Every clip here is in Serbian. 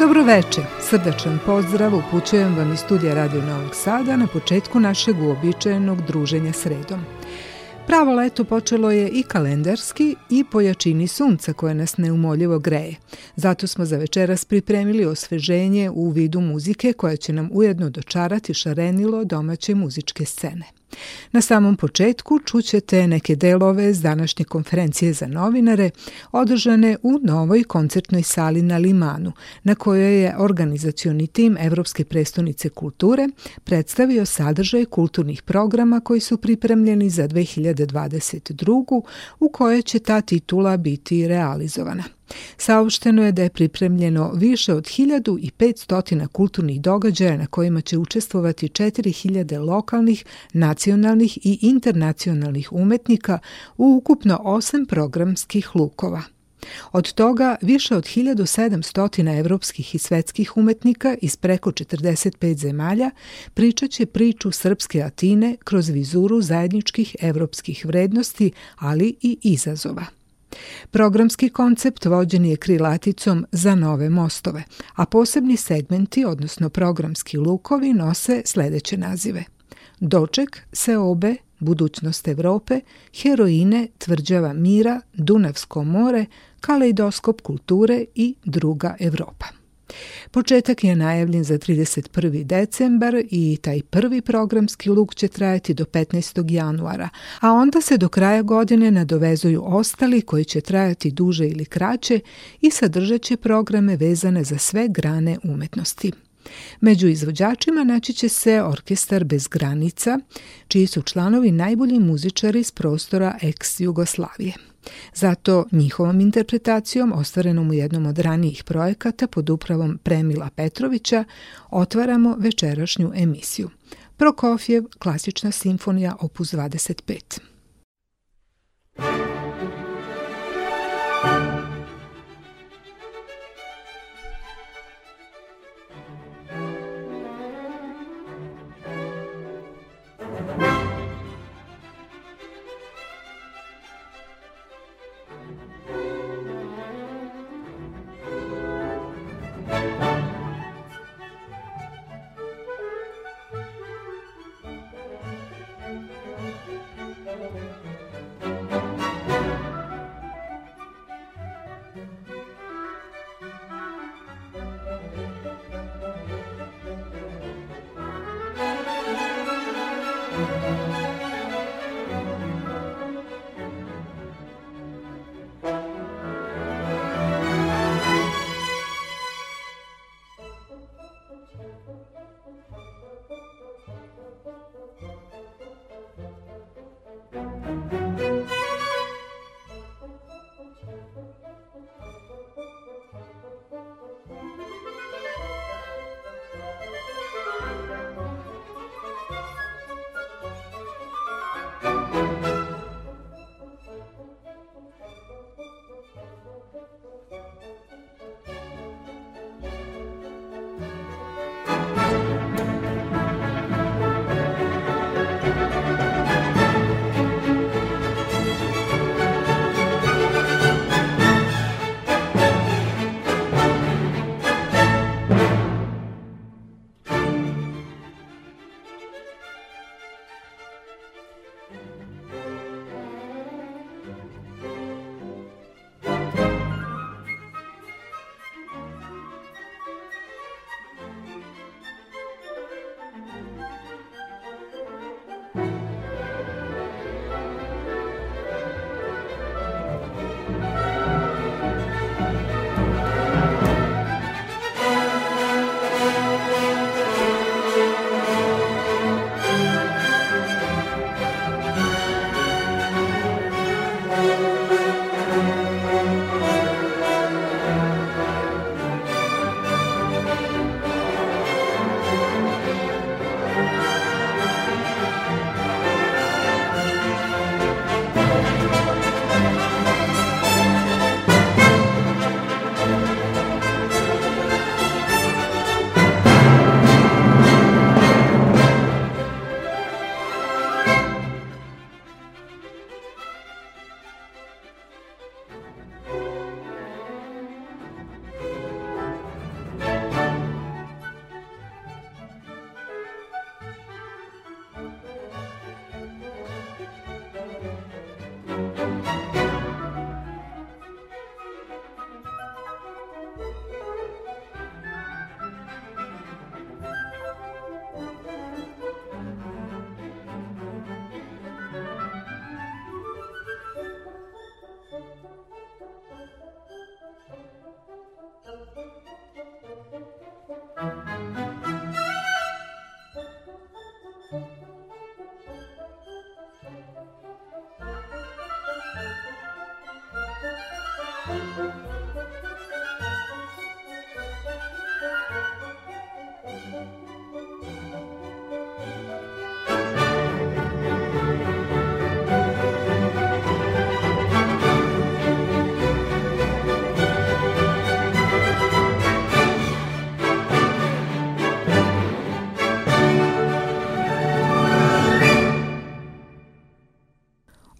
Dobroveče, srdačan pozdrav upućujem vam iz studija Radio Novog Sada na početku našeg uobičajenog druženja sredom. Pravo leto počelo je i kalendarski i po jačini sunca koje nas neumoljivo greje. Zato smo za večeras pripremili osveženje u vidu muzike koja će nam ujedno dočarati šarenilo domaće muzičke scene. Na samom početku čućete neke delove s današnje konferencije za novinare održane u novoj koncertnoj sali na Limanu, na kojoj je organizacioni tim Evropske prestonice kulture predstavio sadržaj kulturnih programa koji su pripremljeni za 2022. u kojoj će ta titula biti realizovana. Saopšteno je da je pripremljeno više od 1500 kulturnih događaja na kojima će učestvovati 4000 lokalnih, nacionalnih i internacionalnih umetnika u ukupno 8 programskih lukova. Od toga više od 1700 evropskih i svetskih umetnika iz preko 45 zemalja pričat će priču srpske Atine kroz vizuru zajedničkih evropskih vrednosti, ali i izazova. Programski koncept vođen je krilaticom za nove mostove, a posebni segmenti, odnosno programski lukovi, nose sledeće nazive. Doček, Seobe, Budućnost Evrope, Heroine, Tvrđava mira, Dunavsko more, Kaleidoskop kulture i Druga Evropa. Početak je najavljen za 31. decembar i taj prvi programski luk će trajati do 15. januara, a onda se do kraja godine nadovezuju ostali koji će trajati duže ili kraće i sadržaće programe vezane za sve grane umetnosti. Među izvođačima naći će se orkestar bez granica, čiji su članovi najbolji muzičari iz prostora ex-Jugoslavije. Zato njihovom interpretacijom, ostvarenom u jednom od ranijih projekata pod upravom Premila Petrovića, otvaramo večerašnju emisiju. Prokofjev, klasična simfonija opus 25. Thank you.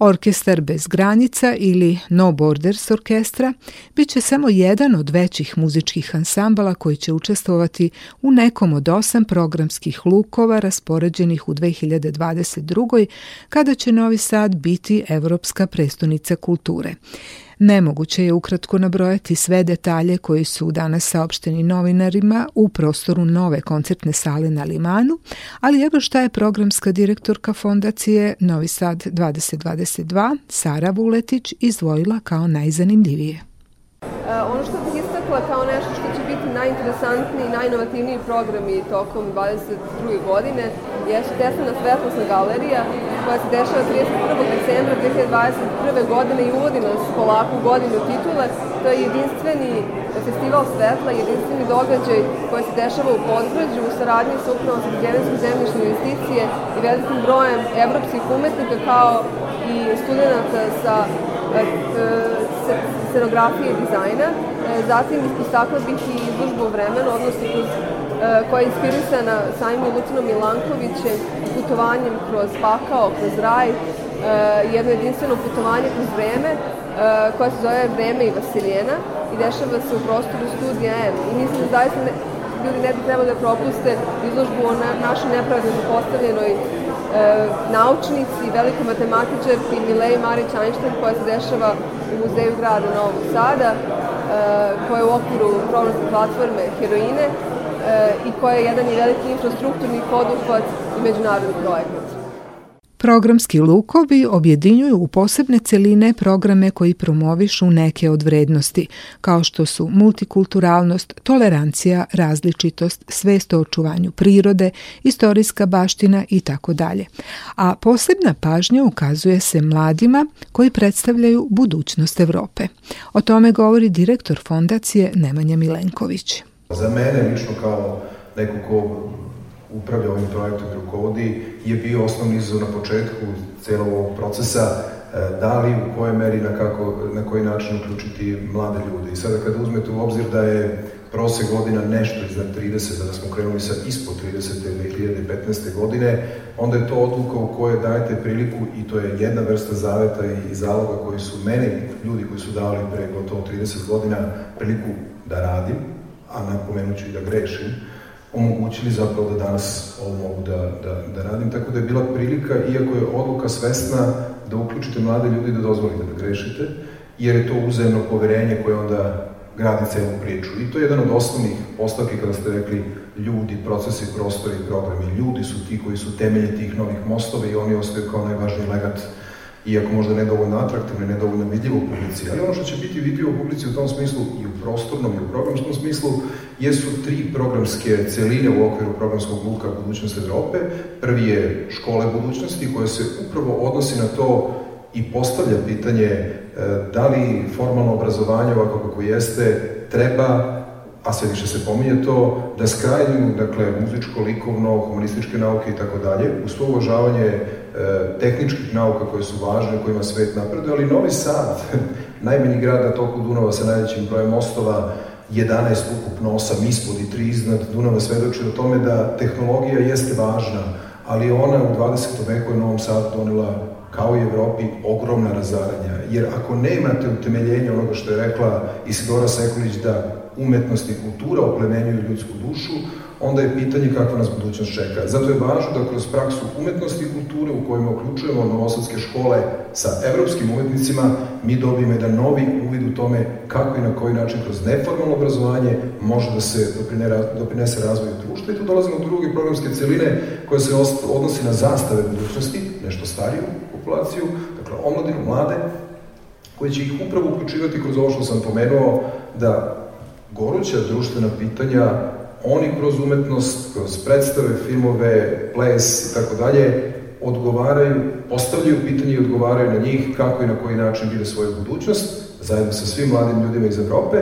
Orkestar bez granica ili No Borders orkestra bit će samo jedan od većih muzičkih ansambala koji će učestvovati u nekom od osam programskih lukova raspoređenih u 2022. kada će Novi Sad biti Evropska prestonica kulture. Nemoguće je ukratko nabrojati sve detalje koji su danas saopšteni novinarima u prostoru nove koncertne sale na Limanu, ali evo šta je programska direktorka fondacije Novi Sad 2022 Sara Vuletić izdvojila kao najzanimljivije. Uh, ono što bih istakla kao nešto što najinteresantniji i najinovativniji programi tokom 22. godine jeste Tesana svetlosna galerija koja se dešava 31. decembra 2021. godine i uvodi nas polako u godinu titule. To je jedinstveni festival svetla, jedinstveni događaj koji se dešava u Podgrađu u saradnji sa upravom za genetske zemljišne investicije i velikim brojem evropskih umetnika kao i studenta sa, eh, eh, sa, sa scenografije i dizajna. E, zatim istakla bih i izložbu vremena, odnosno kroz, e, koja je inspirisana samim Lutinom Milankovićem, putovanjem kroz pakao, kroz raj, e, jedno jedinstveno putovanje kroz vreme, koja se zove Vreme i Vasilijena i dešava se u prostoru studija M. I mislim da zaista ne, ljudi ne bi trebali da propuste izložbu o na, našoj nepravedno postavljenoj E, naučnici, velikoj matematičarki Mileji Marić Einstein koja se dešava u Muzeju grada Novog Sada, e, koja je u okviru programske platforme Heroine e, i koja je jedan i veliki infrastrukturni poduhvat i međunarodni projekat. Programski lukovi objedinjuju u posebne celine programe koji promovišu neke od vrednosti, kao što su multikulturalnost, tolerancija, različitost, svest o očuvanju prirode, istorijska baština i tako dalje. A posebna pažnja ukazuje se mladima koji predstavljaju budućnost Evrope. O tome govori direktor fondacije Nemanja Milenković. Za mene lično kao neko ko upravlja ovim projektom i rukovodi, je bio osnovni izazov na početku celog ovog procesa, e, da li, u kojoj meri, na, kako, na koji način uključiti mlade ljude. I sada kada uzmete u obzir da je prose godina nešto iznad 30, da smo krenuli sa ispod 30. 2015. godine, onda je to odluka u kojoj dajete priliku i to je jedna vrsta zaveta i zaloga koji su meni, ljudi koji su dali pre gotovo 30 godina priliku da radim, a napomenut ću da grešim, omogućili zapravo da danas ovo mogu da, da, da radim. Tako da je bila prilika, iako je odluka svesna, da uključite mlade ljudi da dozvolite da grešite, jer je to uzajemno poverenje koje onda gradi celu priču. I to je jedan od osnovnih postavki kada ste rekli ljudi, procesi, prostori, programi. Ljudi su ti koji su temelje tih novih mostova i oni ostaju kao najvažniji legat iako možda nedovoljno atraktivno i nedovoljno vidljivo u publici, ali ono što će biti vidljivo u publici u tom smislu i u prostornom i u programskom smislu jesu tri programske celine u okviru programskog luka budućnosti Evrope. Prvi je škole budućnosti koje se upravo odnosi na to i postavlja pitanje e, da li formalno obrazovanje ovako kako jeste treba a sve više se pominje to, da skrajnju, dakle, muzičko, likovno, humanističke nauke i tako dalje, uz to uvažavanje e, tehničkih nauka koje su važne, kojima svet napreduje, ali Novi Sad, najmanji grad na toku Dunava sa najvećim brojem mostova, 11 ukupno, 8 ispod i 3 iznad Dunava svedoči o tome da tehnologija jeste važna, ali ona u 20. veku je Novom Sadu donela kao i Evropi, ogromna razaranja. Jer ako nemate utemeljenje onoga što je rekla Isidora Sekulić da umetnost i kultura oplemenjuju ljudsku dušu, onda je pitanje kakva nas budućnost čeka. Zato je važno da kroz praksu umetnosti i kulture u kojima uključujemo novosadske škole sa evropskim umetnicima, mi dobijemo jedan novi uvid u tome kako i na koji način kroz neformalno obrazovanje može da se doprinese razvoju društva. I tu dolazimo do druge programske celine koja se odnosi na zastave budućnosti, nešto stariju populaciju, dakle omladinu, mlade, koje će ih upravo uključivati kroz ovo što sam pomenuo, da goruća društvena pitanja oni kroz umetnost, kroz predstave, filmove, ples i tako dalje, odgovaraju, postavljaju pitanje i odgovaraju na njih kako i na koji način vide svoju budućnost, zajedno sa svim mladim ljudima iz Evrope,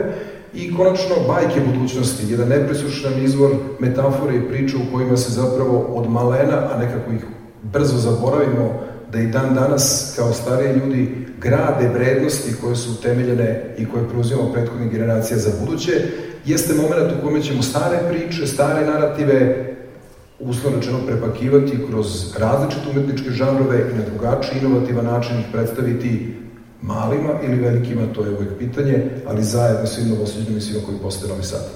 i konačno bajke budućnosti, jedan nepresušan izvor metafore i priča u kojima se zapravo od malena, a nekako ih brzo zaboravimo, da i dan danas kao stariji ljudi grade vrednosti koje su utemeljene i koje preuzimamo prethodnih generacija za buduće jeste moment u kome ćemo stare priče, stare narative uslovno rečeno prepakivati kroz različite umetničke žanrove i na drugačiji inovativan način ih predstaviti malima ili velikima, to je uvek pitanje, ali zajedno svim novosuđenim i svima koji postoje Novi Sad.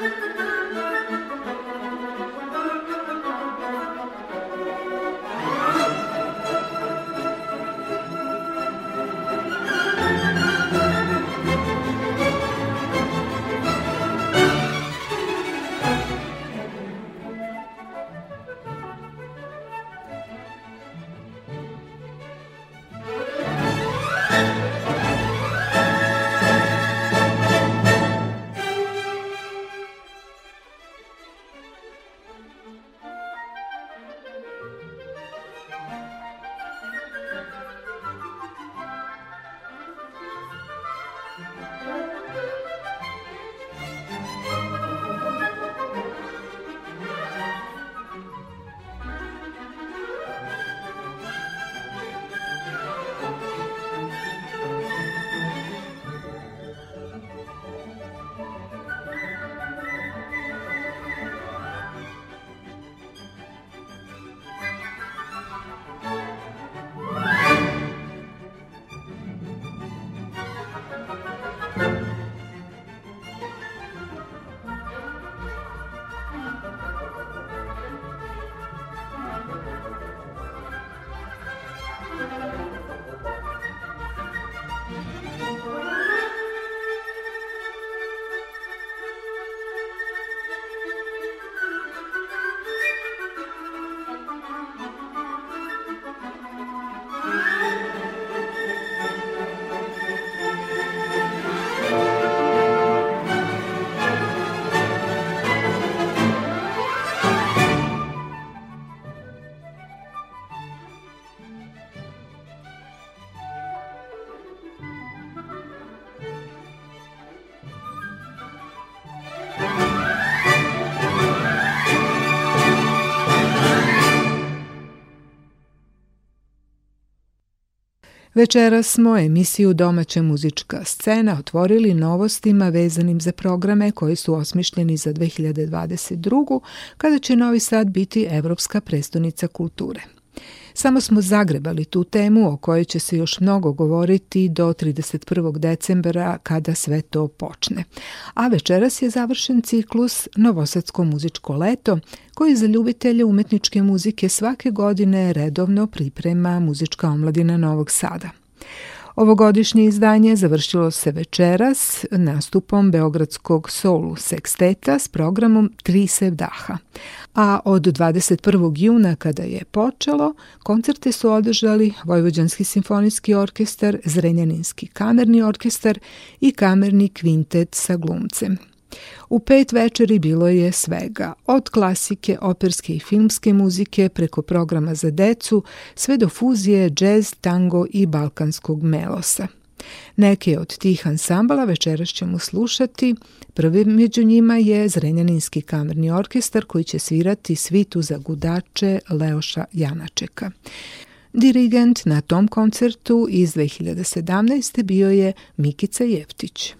thank you Večera smo emisiju Domaća muzička scena otvorili novostima vezanim za programe koji su osmišljeni za 2022. kada će Novi Sad biti Evropska prestonica kulture. Samo smo zagrebali tu temu o kojoj će se još mnogo govoriti do 31. decembra kada sve to počne. A večeras je završen ciklus Novosadsko muzičko leto koji za ljubitelje umetničke muzike svake godine redovno priprema muzička omladina Novog Sada. Ovogodišnje izdanje završilo se večeras nastupom Beogradskog soulu seksteta s programom Tri sevdaha. A od 21. juna kada je počelo, koncerte su održali Vojvođanski simfonijski orkestar, Zrenjaninski kamerni orkestar i kamerni kvintet sa glumcem. U pet večeri bilo je svega, od klasike, operske i filmske muzike, preko programa za decu, sve do fuzije, džez, tango i balkanskog melosa. Neke od tih ansambala večeras ćemo slušati. Prvi među njima je Zrenjaninski kamerni orkestar koji će svirati svitu za gudače Leoša Janačeka. Dirigent na tom koncertu iz 2017. bio je Mikica Jeftić.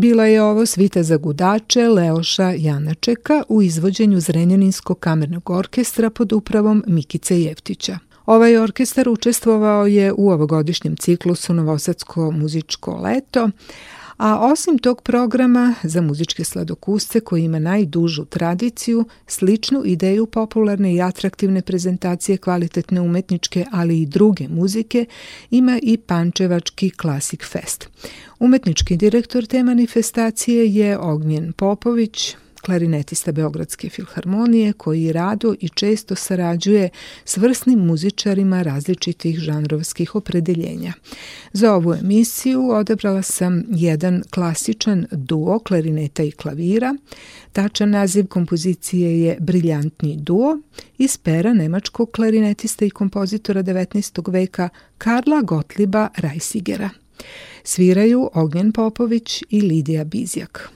bila je ovo svita za gudače Leoša Janačeka u izvođenju Zrenjaninskog kamernog orkestra pod upravom Mikice Jeftića. Ovaj orkestar učestvovao je u ovogodišnjem ciklusu Novosadsko muzičko leto, a osim tog programa za muzičke sladokusce koji ima najdužu tradiciju, sličnu ideju popularne i atraktivne prezentacije kvalitetne umetničke, ali i druge muzike, ima i Pančevački Classic Fest. Umetnički direktor te manifestacije je Ognjen Popović, klarinetista Beogradske filharmonije koji rado i često sarađuje s vrsnim muzičarima različitih žanrovskih opredeljenja. Za ovu emisiju odebrala sam jedan klasičan duo klarineta i klavira. Tačan naziv kompozicije je Briljantni duo iz pera nemačkog klarinetista i kompozitora 19. veka Karla Gotliba Reisigera. Sviraju Ognjen Popović i Lidija Bizjak.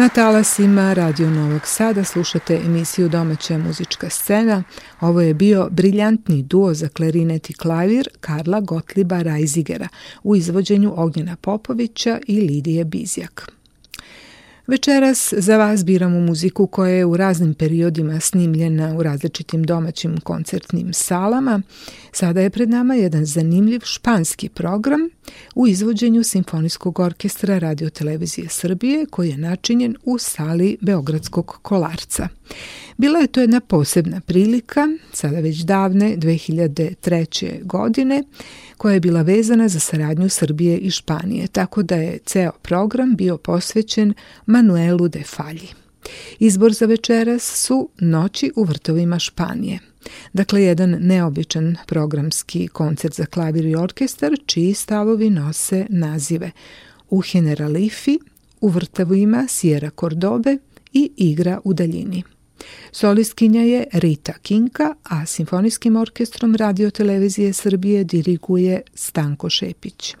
Na talasima Radio Novog Sada slušate emisiju Domaća muzička scena. Ovo je bio briljantni duo za klarinet i klavir Karla Gotliba Rajzigera u izvođenju Ognjena Popovića i Lidije Bizjak. Večeras za vas biramo muziku koja je u raznim periodima snimljena u različitim domaćim koncertnim salama. Sada je pred nama jedan zanimljiv španski program u izvođenju Simfonijskog orkestra Radio Televizije Srbije koji je načinjen u sali Beogradskog kolarca. Bila je to jedna posebna prilika, sada već davne 2003. godine, koja je bila vezana za saradnju Srbije i Španije, tako da je ceo program bio posvećen Manuelu de Falji. Izbor za večeras su Noći u vrtovima Španije. Dakle, jedan neobičan programski koncert za klavir i orkestar, čiji stavovi nose nazive U Generalifi, U vrtovima Sierra Cordobe i Igra u daljini. Solistkinja je Rita Kinka, a Simfonijskim orkestrom Radio Televizije Srbije diriguje Stanko Šepić.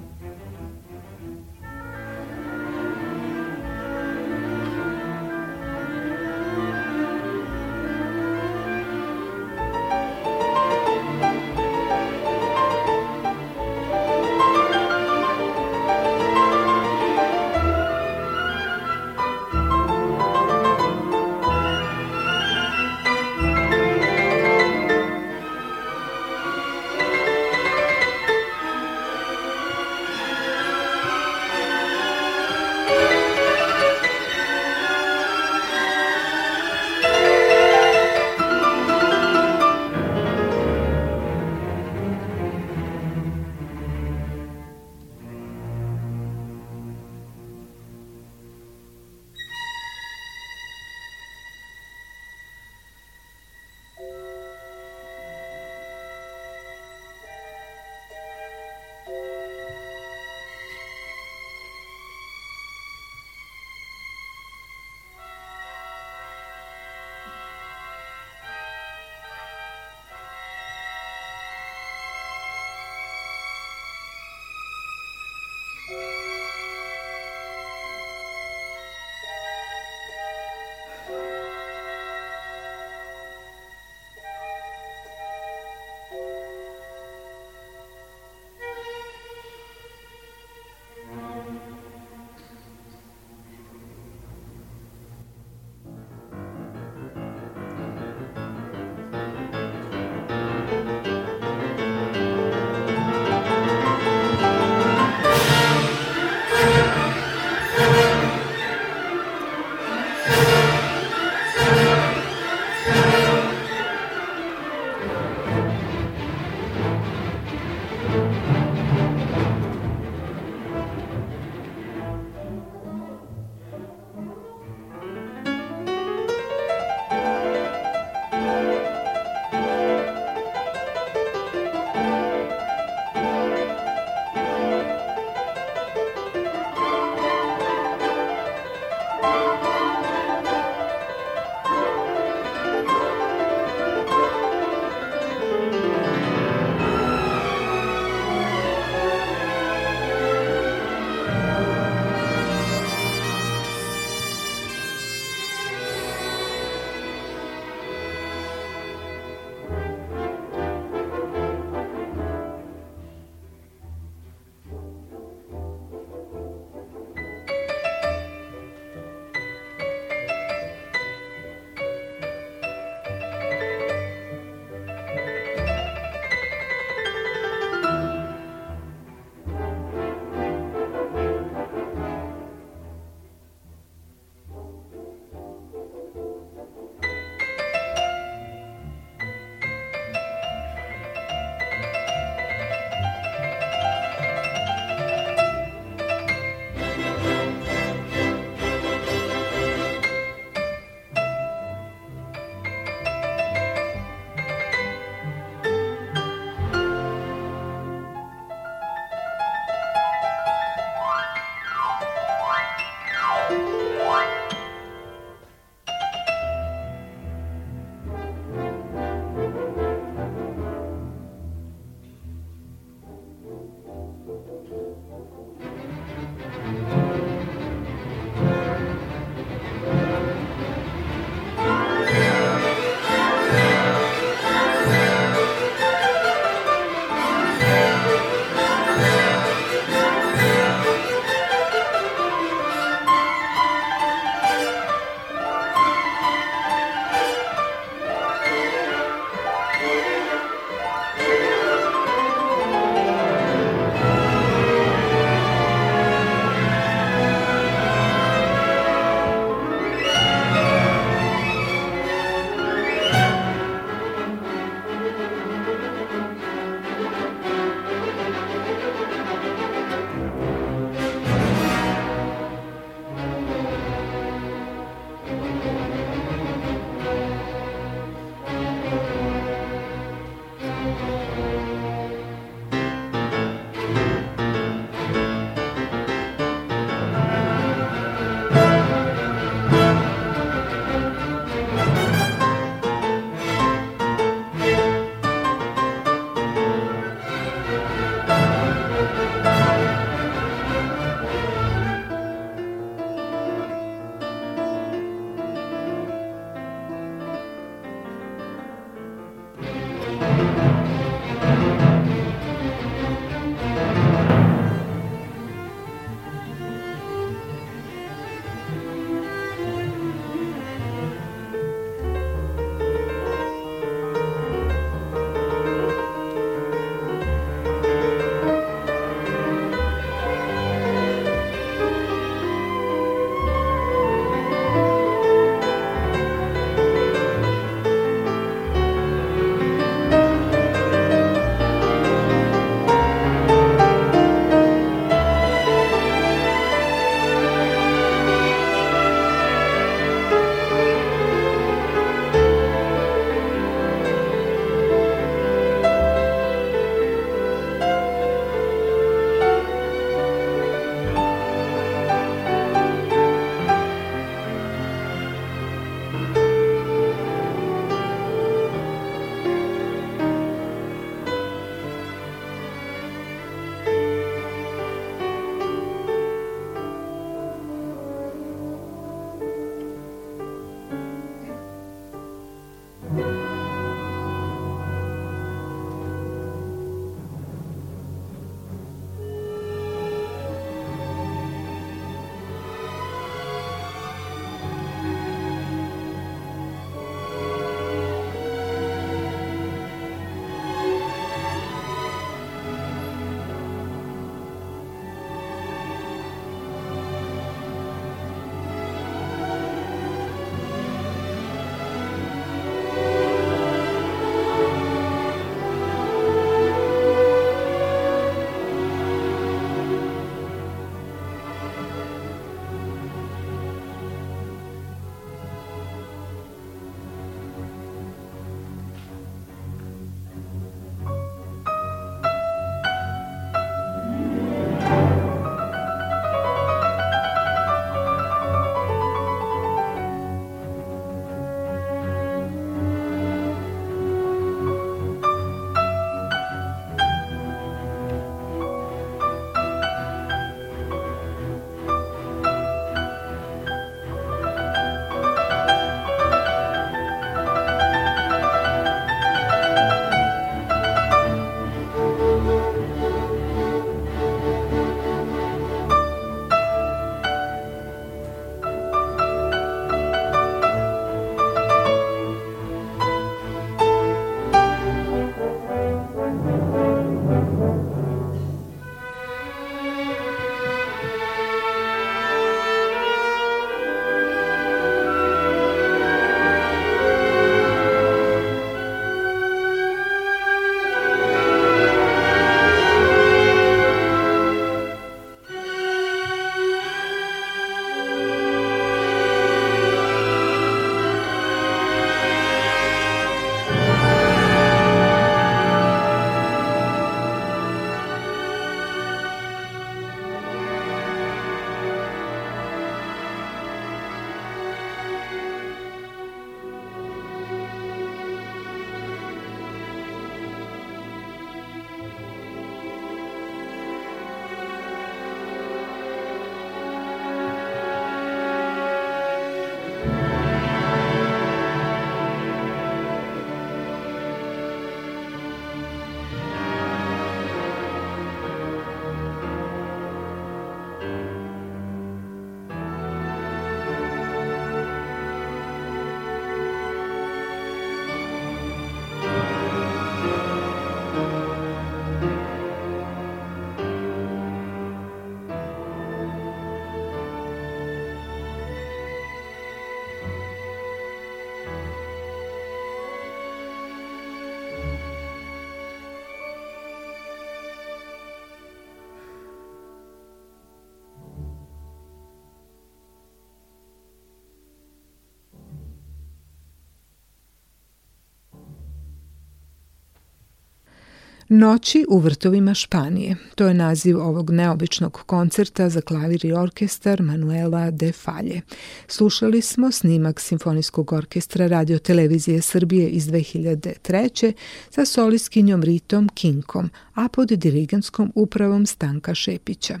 Noći u vrtovima Španije. To je naziv ovog neobičnog koncerta za klavir i orkestar Manuela de Falje. Slušali smo snimak Simfonijskog orkestra Radio Televizije Srbije iz 2003. sa solistkinjom Ritom Kinkom, a pod dirigentskom upravom Stanka Šepića.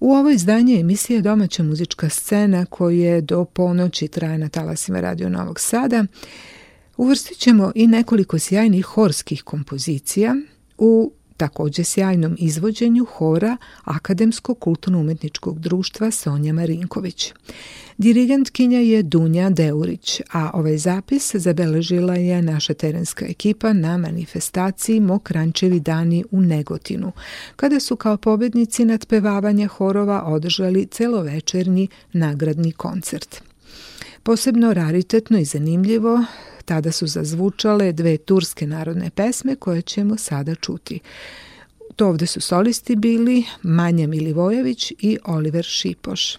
U ovo izdanje emisije Domaća muzička scena, koje do ponoći traje na talasima Radio Novog Sada, Uvrstit ćemo i nekoliko sjajnih horskih kompozicija u takođe sjajnom izvođenju hora Akademskog kulturno-umetničkog društva Sonja Marinković. Dirigentkinja je Dunja Deurić, a ovaj zapis zabeležila je naša terenska ekipa na manifestaciji Mokrančevi dani u Negotinu, kada su kao pobednici nadpevavanja horova održali celovečernji nagradni koncert. Posebno raritetno i zanimljivo Tada su zazvučale dve turske narodne pesme koje ćemo sada čuti. To ovde su solisti bili Manja Milivojević i Oliver Šipoš.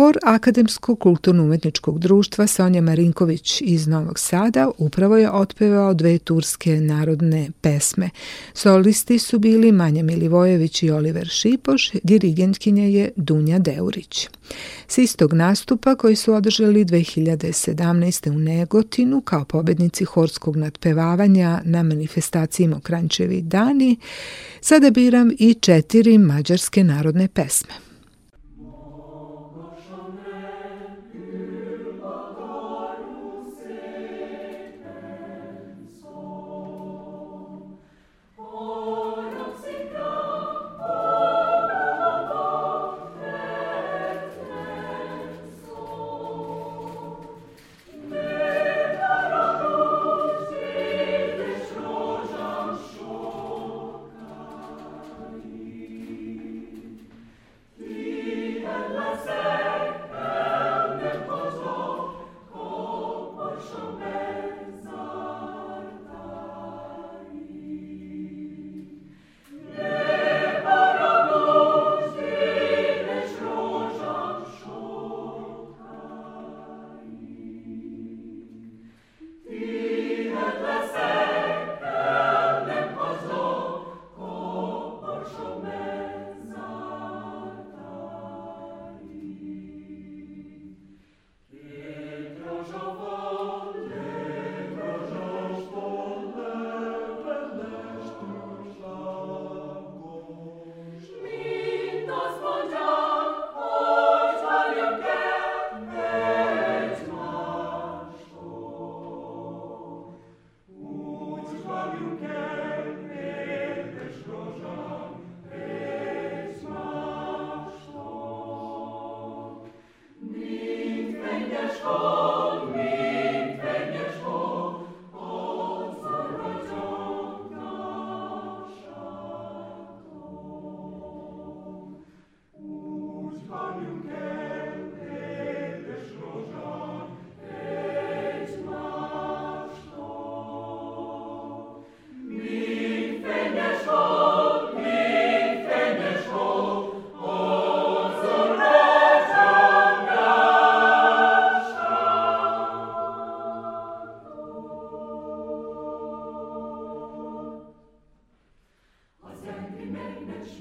Hor Akademsko-kulturno-umetničkog društva Sonja Marinković iz Novog Sada upravo je otpevao dve turske narodne pesme. Solisti su bili Manja Milivojević i Oliver Šipoš, dirigentkinja je Dunja Deurić. S istog nastupa koji su održali 2017. u Negotinu kao pobednici horskog nadpevavanja na manifestaciji Mokrančevi dani, sada biram i četiri mađarske narodne pesme.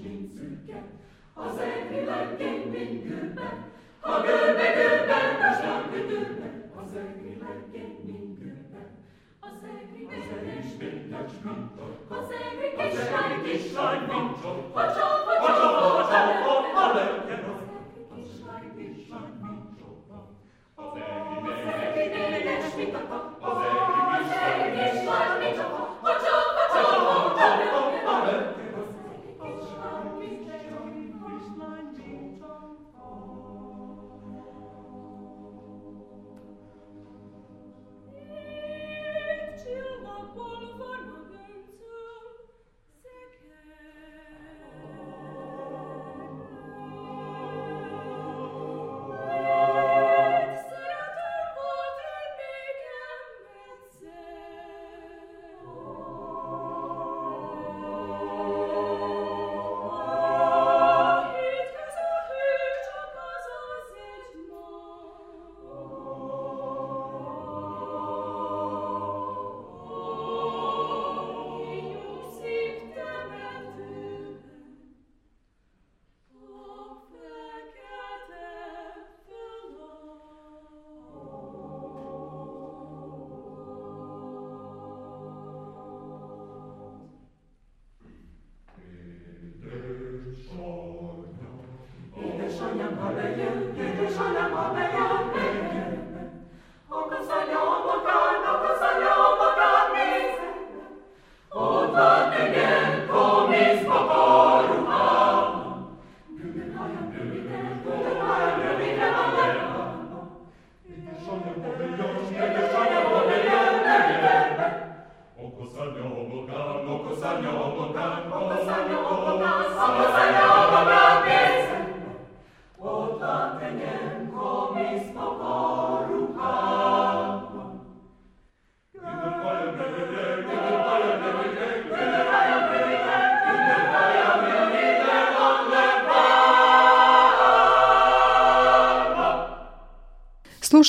nincs szüke, az egri legény görbe, ha görbe görbe, most nem görbe, az egri legény görbe, az egri az egri is mindegy, mint az egri kislány, kislány, mint ha csak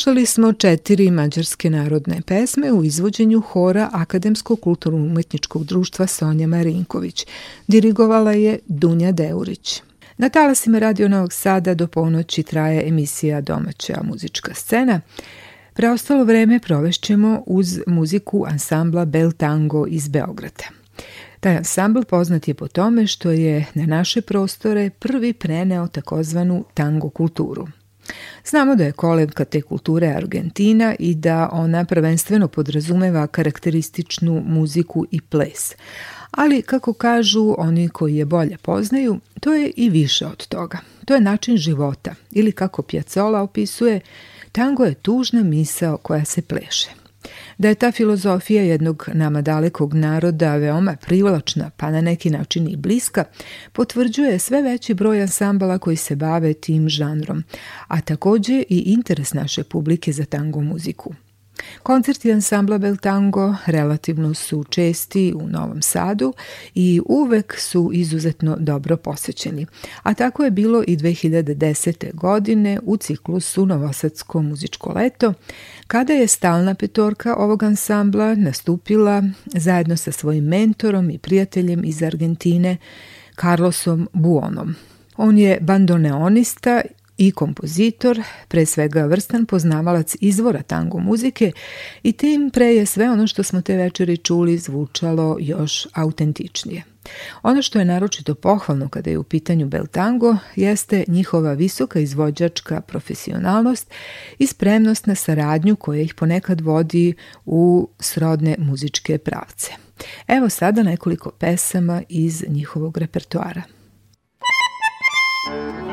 Slušali smo četiri mađarske narodne pesme u izvođenju hora Akademskog kulturno-umetničkog društva Sonja Marinković. Dirigovala je Dunja Deurić. Na talasima Radio Novog Sada do ponoći traje emisija Domaća muzička scena. Preostalo vreme provešćemo uz muziku ansambla Bel Tango iz Beograda. Taj ansambl poznat je po tome što je na naše prostore prvi preneo takozvanu tango kulturu – Znamo da je kolevka te kulture Argentina i da ona prvenstveno podrazumeva karakterističnu muziku i ples. Ali, kako kažu oni koji je bolje poznaju, to je i više od toga. To je način života ili kako Piazzola opisuje, tango je tužna misao koja se pleše. Da je ta filozofija jednog nama dalekog naroda veoma privlačna, pa na neki način i bliska, potvrđuje sve veći broj ansambala koji se bave tim žanrom, a takođe i interes naše publike za tango muziku. Koncerti ansambla Bel Tango relativno su česti u Novom Sadu i uvek su izuzetno dobro posećeni. A tako je bilo i 2010. godine u ciklusu Novosadsko muzičko leto, kada je stalna petorka ovog ansambla nastupila zajedno sa svojim mentorom i prijateljem iz Argentine, Carlosom Buonom. On je bandoneonista i kompozitor, pre svega vrstan poznavalac izvora tango muzike i tim pre je sve ono što smo te večeri čuli zvučalo još autentičnije. Ono što je naročito pohvalno kada je u pitanju bel tango jeste njihova visoka izvođačka profesionalnost i spremnost na saradnju koja ih ponekad vodi u srodne muzičke pravce. Evo sada nekoliko pesama iz njihovog repertoara. Thank you.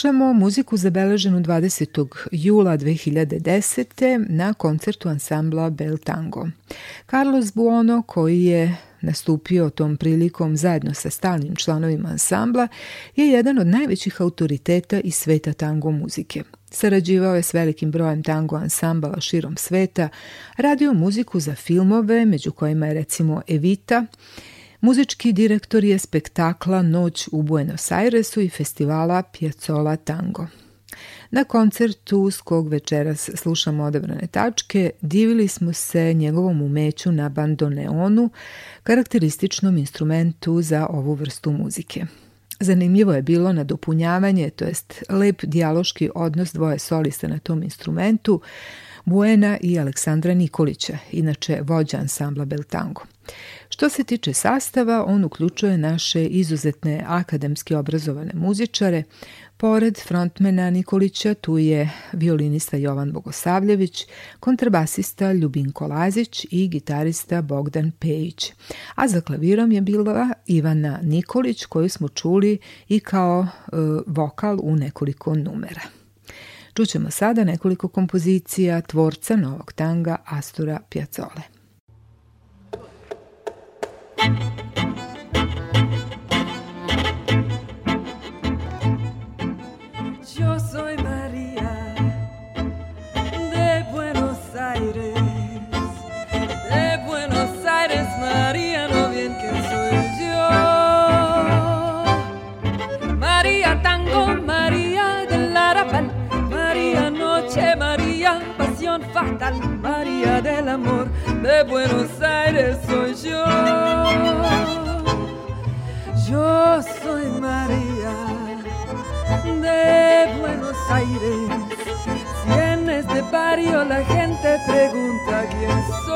slušamo muziku zabeleženu 20. jula 2010. na koncertu ansambla Bel Tango. Carlos Buono, koji je nastupio tom prilikom zajedno sa stalnim članovima ansambla, je jedan od najvećih autoriteta iz sveta tango muzike. Sarađivao je s velikim brojem tango ansambala širom sveta, radio muziku za filmove, među kojima je recimo Evita, Muzički direktor je spektakla Noć u Buenos Airesu i festivala Piazzola Tango. Na koncertu s kog večeras slušamo odabrane tačke, divili smo se njegovom umeću na bandoneonu, karakterističnom instrumentu za ovu vrstu muzike. Zanimljivo je bilo nadopunjavanje, to jest lep dijaloški odnos dvoje solista na tom instrumentu, Buena i Aleksandra Nikolića, inače vođa ansambla Bel Tango. Što se tiče sastava, on uključuje naše izuzetne akademski obrazovane muzičare. Pored frontmena Nikolića tu je violinista Jovan Bogosavljević, kontrabasista Ljubinko Lazić i gitarista Bogdan Pejić. A za klavirom je bila Ivana Nikolić koju smo čuli i kao e, vokal u nekoliko numera. Čućemo sada nekoliko kompozicija tvorca novog tanga Astura Piacole. Thank you. Falta María del amor de Buenos Aires soy yo. Yo soy María de Buenos Aires. Si en este barrio la gente pregunta quién soy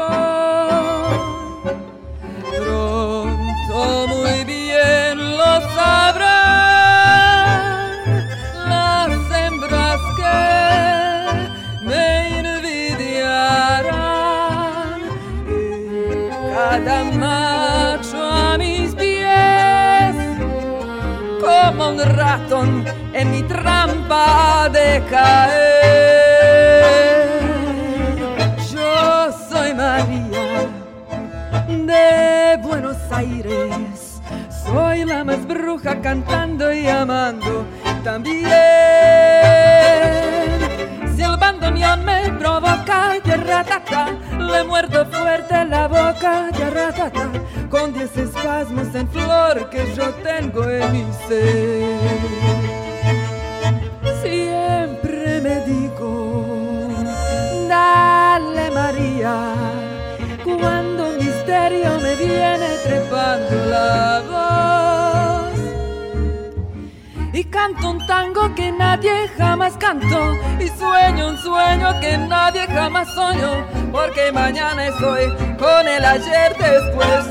de Yo soy María de Buenos Aires, soy la más bruja cantando y amando también. Si el bandoneón me provoca, ya ratata, le muerdo fuerte la boca, ya ratata, con diez espasmos en flor que yo tengo en mi ser. viene trepando la voz. Y canto un tango que nadie jamás cantó. Y sueño un sueño que nadie jamás soñó. Porque mañana estoy con el ayer después.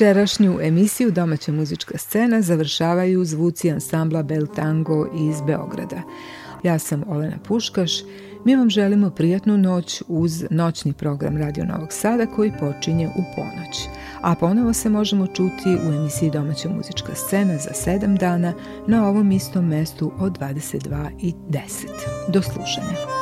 Večerašnju emisiju Domaća muzička scena završavaju zvuci ansambla Bel Tango iz Beograda. Ja sam Olena Puškaš. Mi vam želimo prijatnu noć uz noćni program Radio Novog Sada koji počinje u ponoć. A ponovo se možemo čuti u emisiji Domaća muzička scena za 7 dana na ovom istom mestu od 22.10. Do slušanja.